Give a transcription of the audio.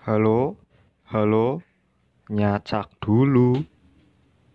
Halo, halo, nyacak dulu.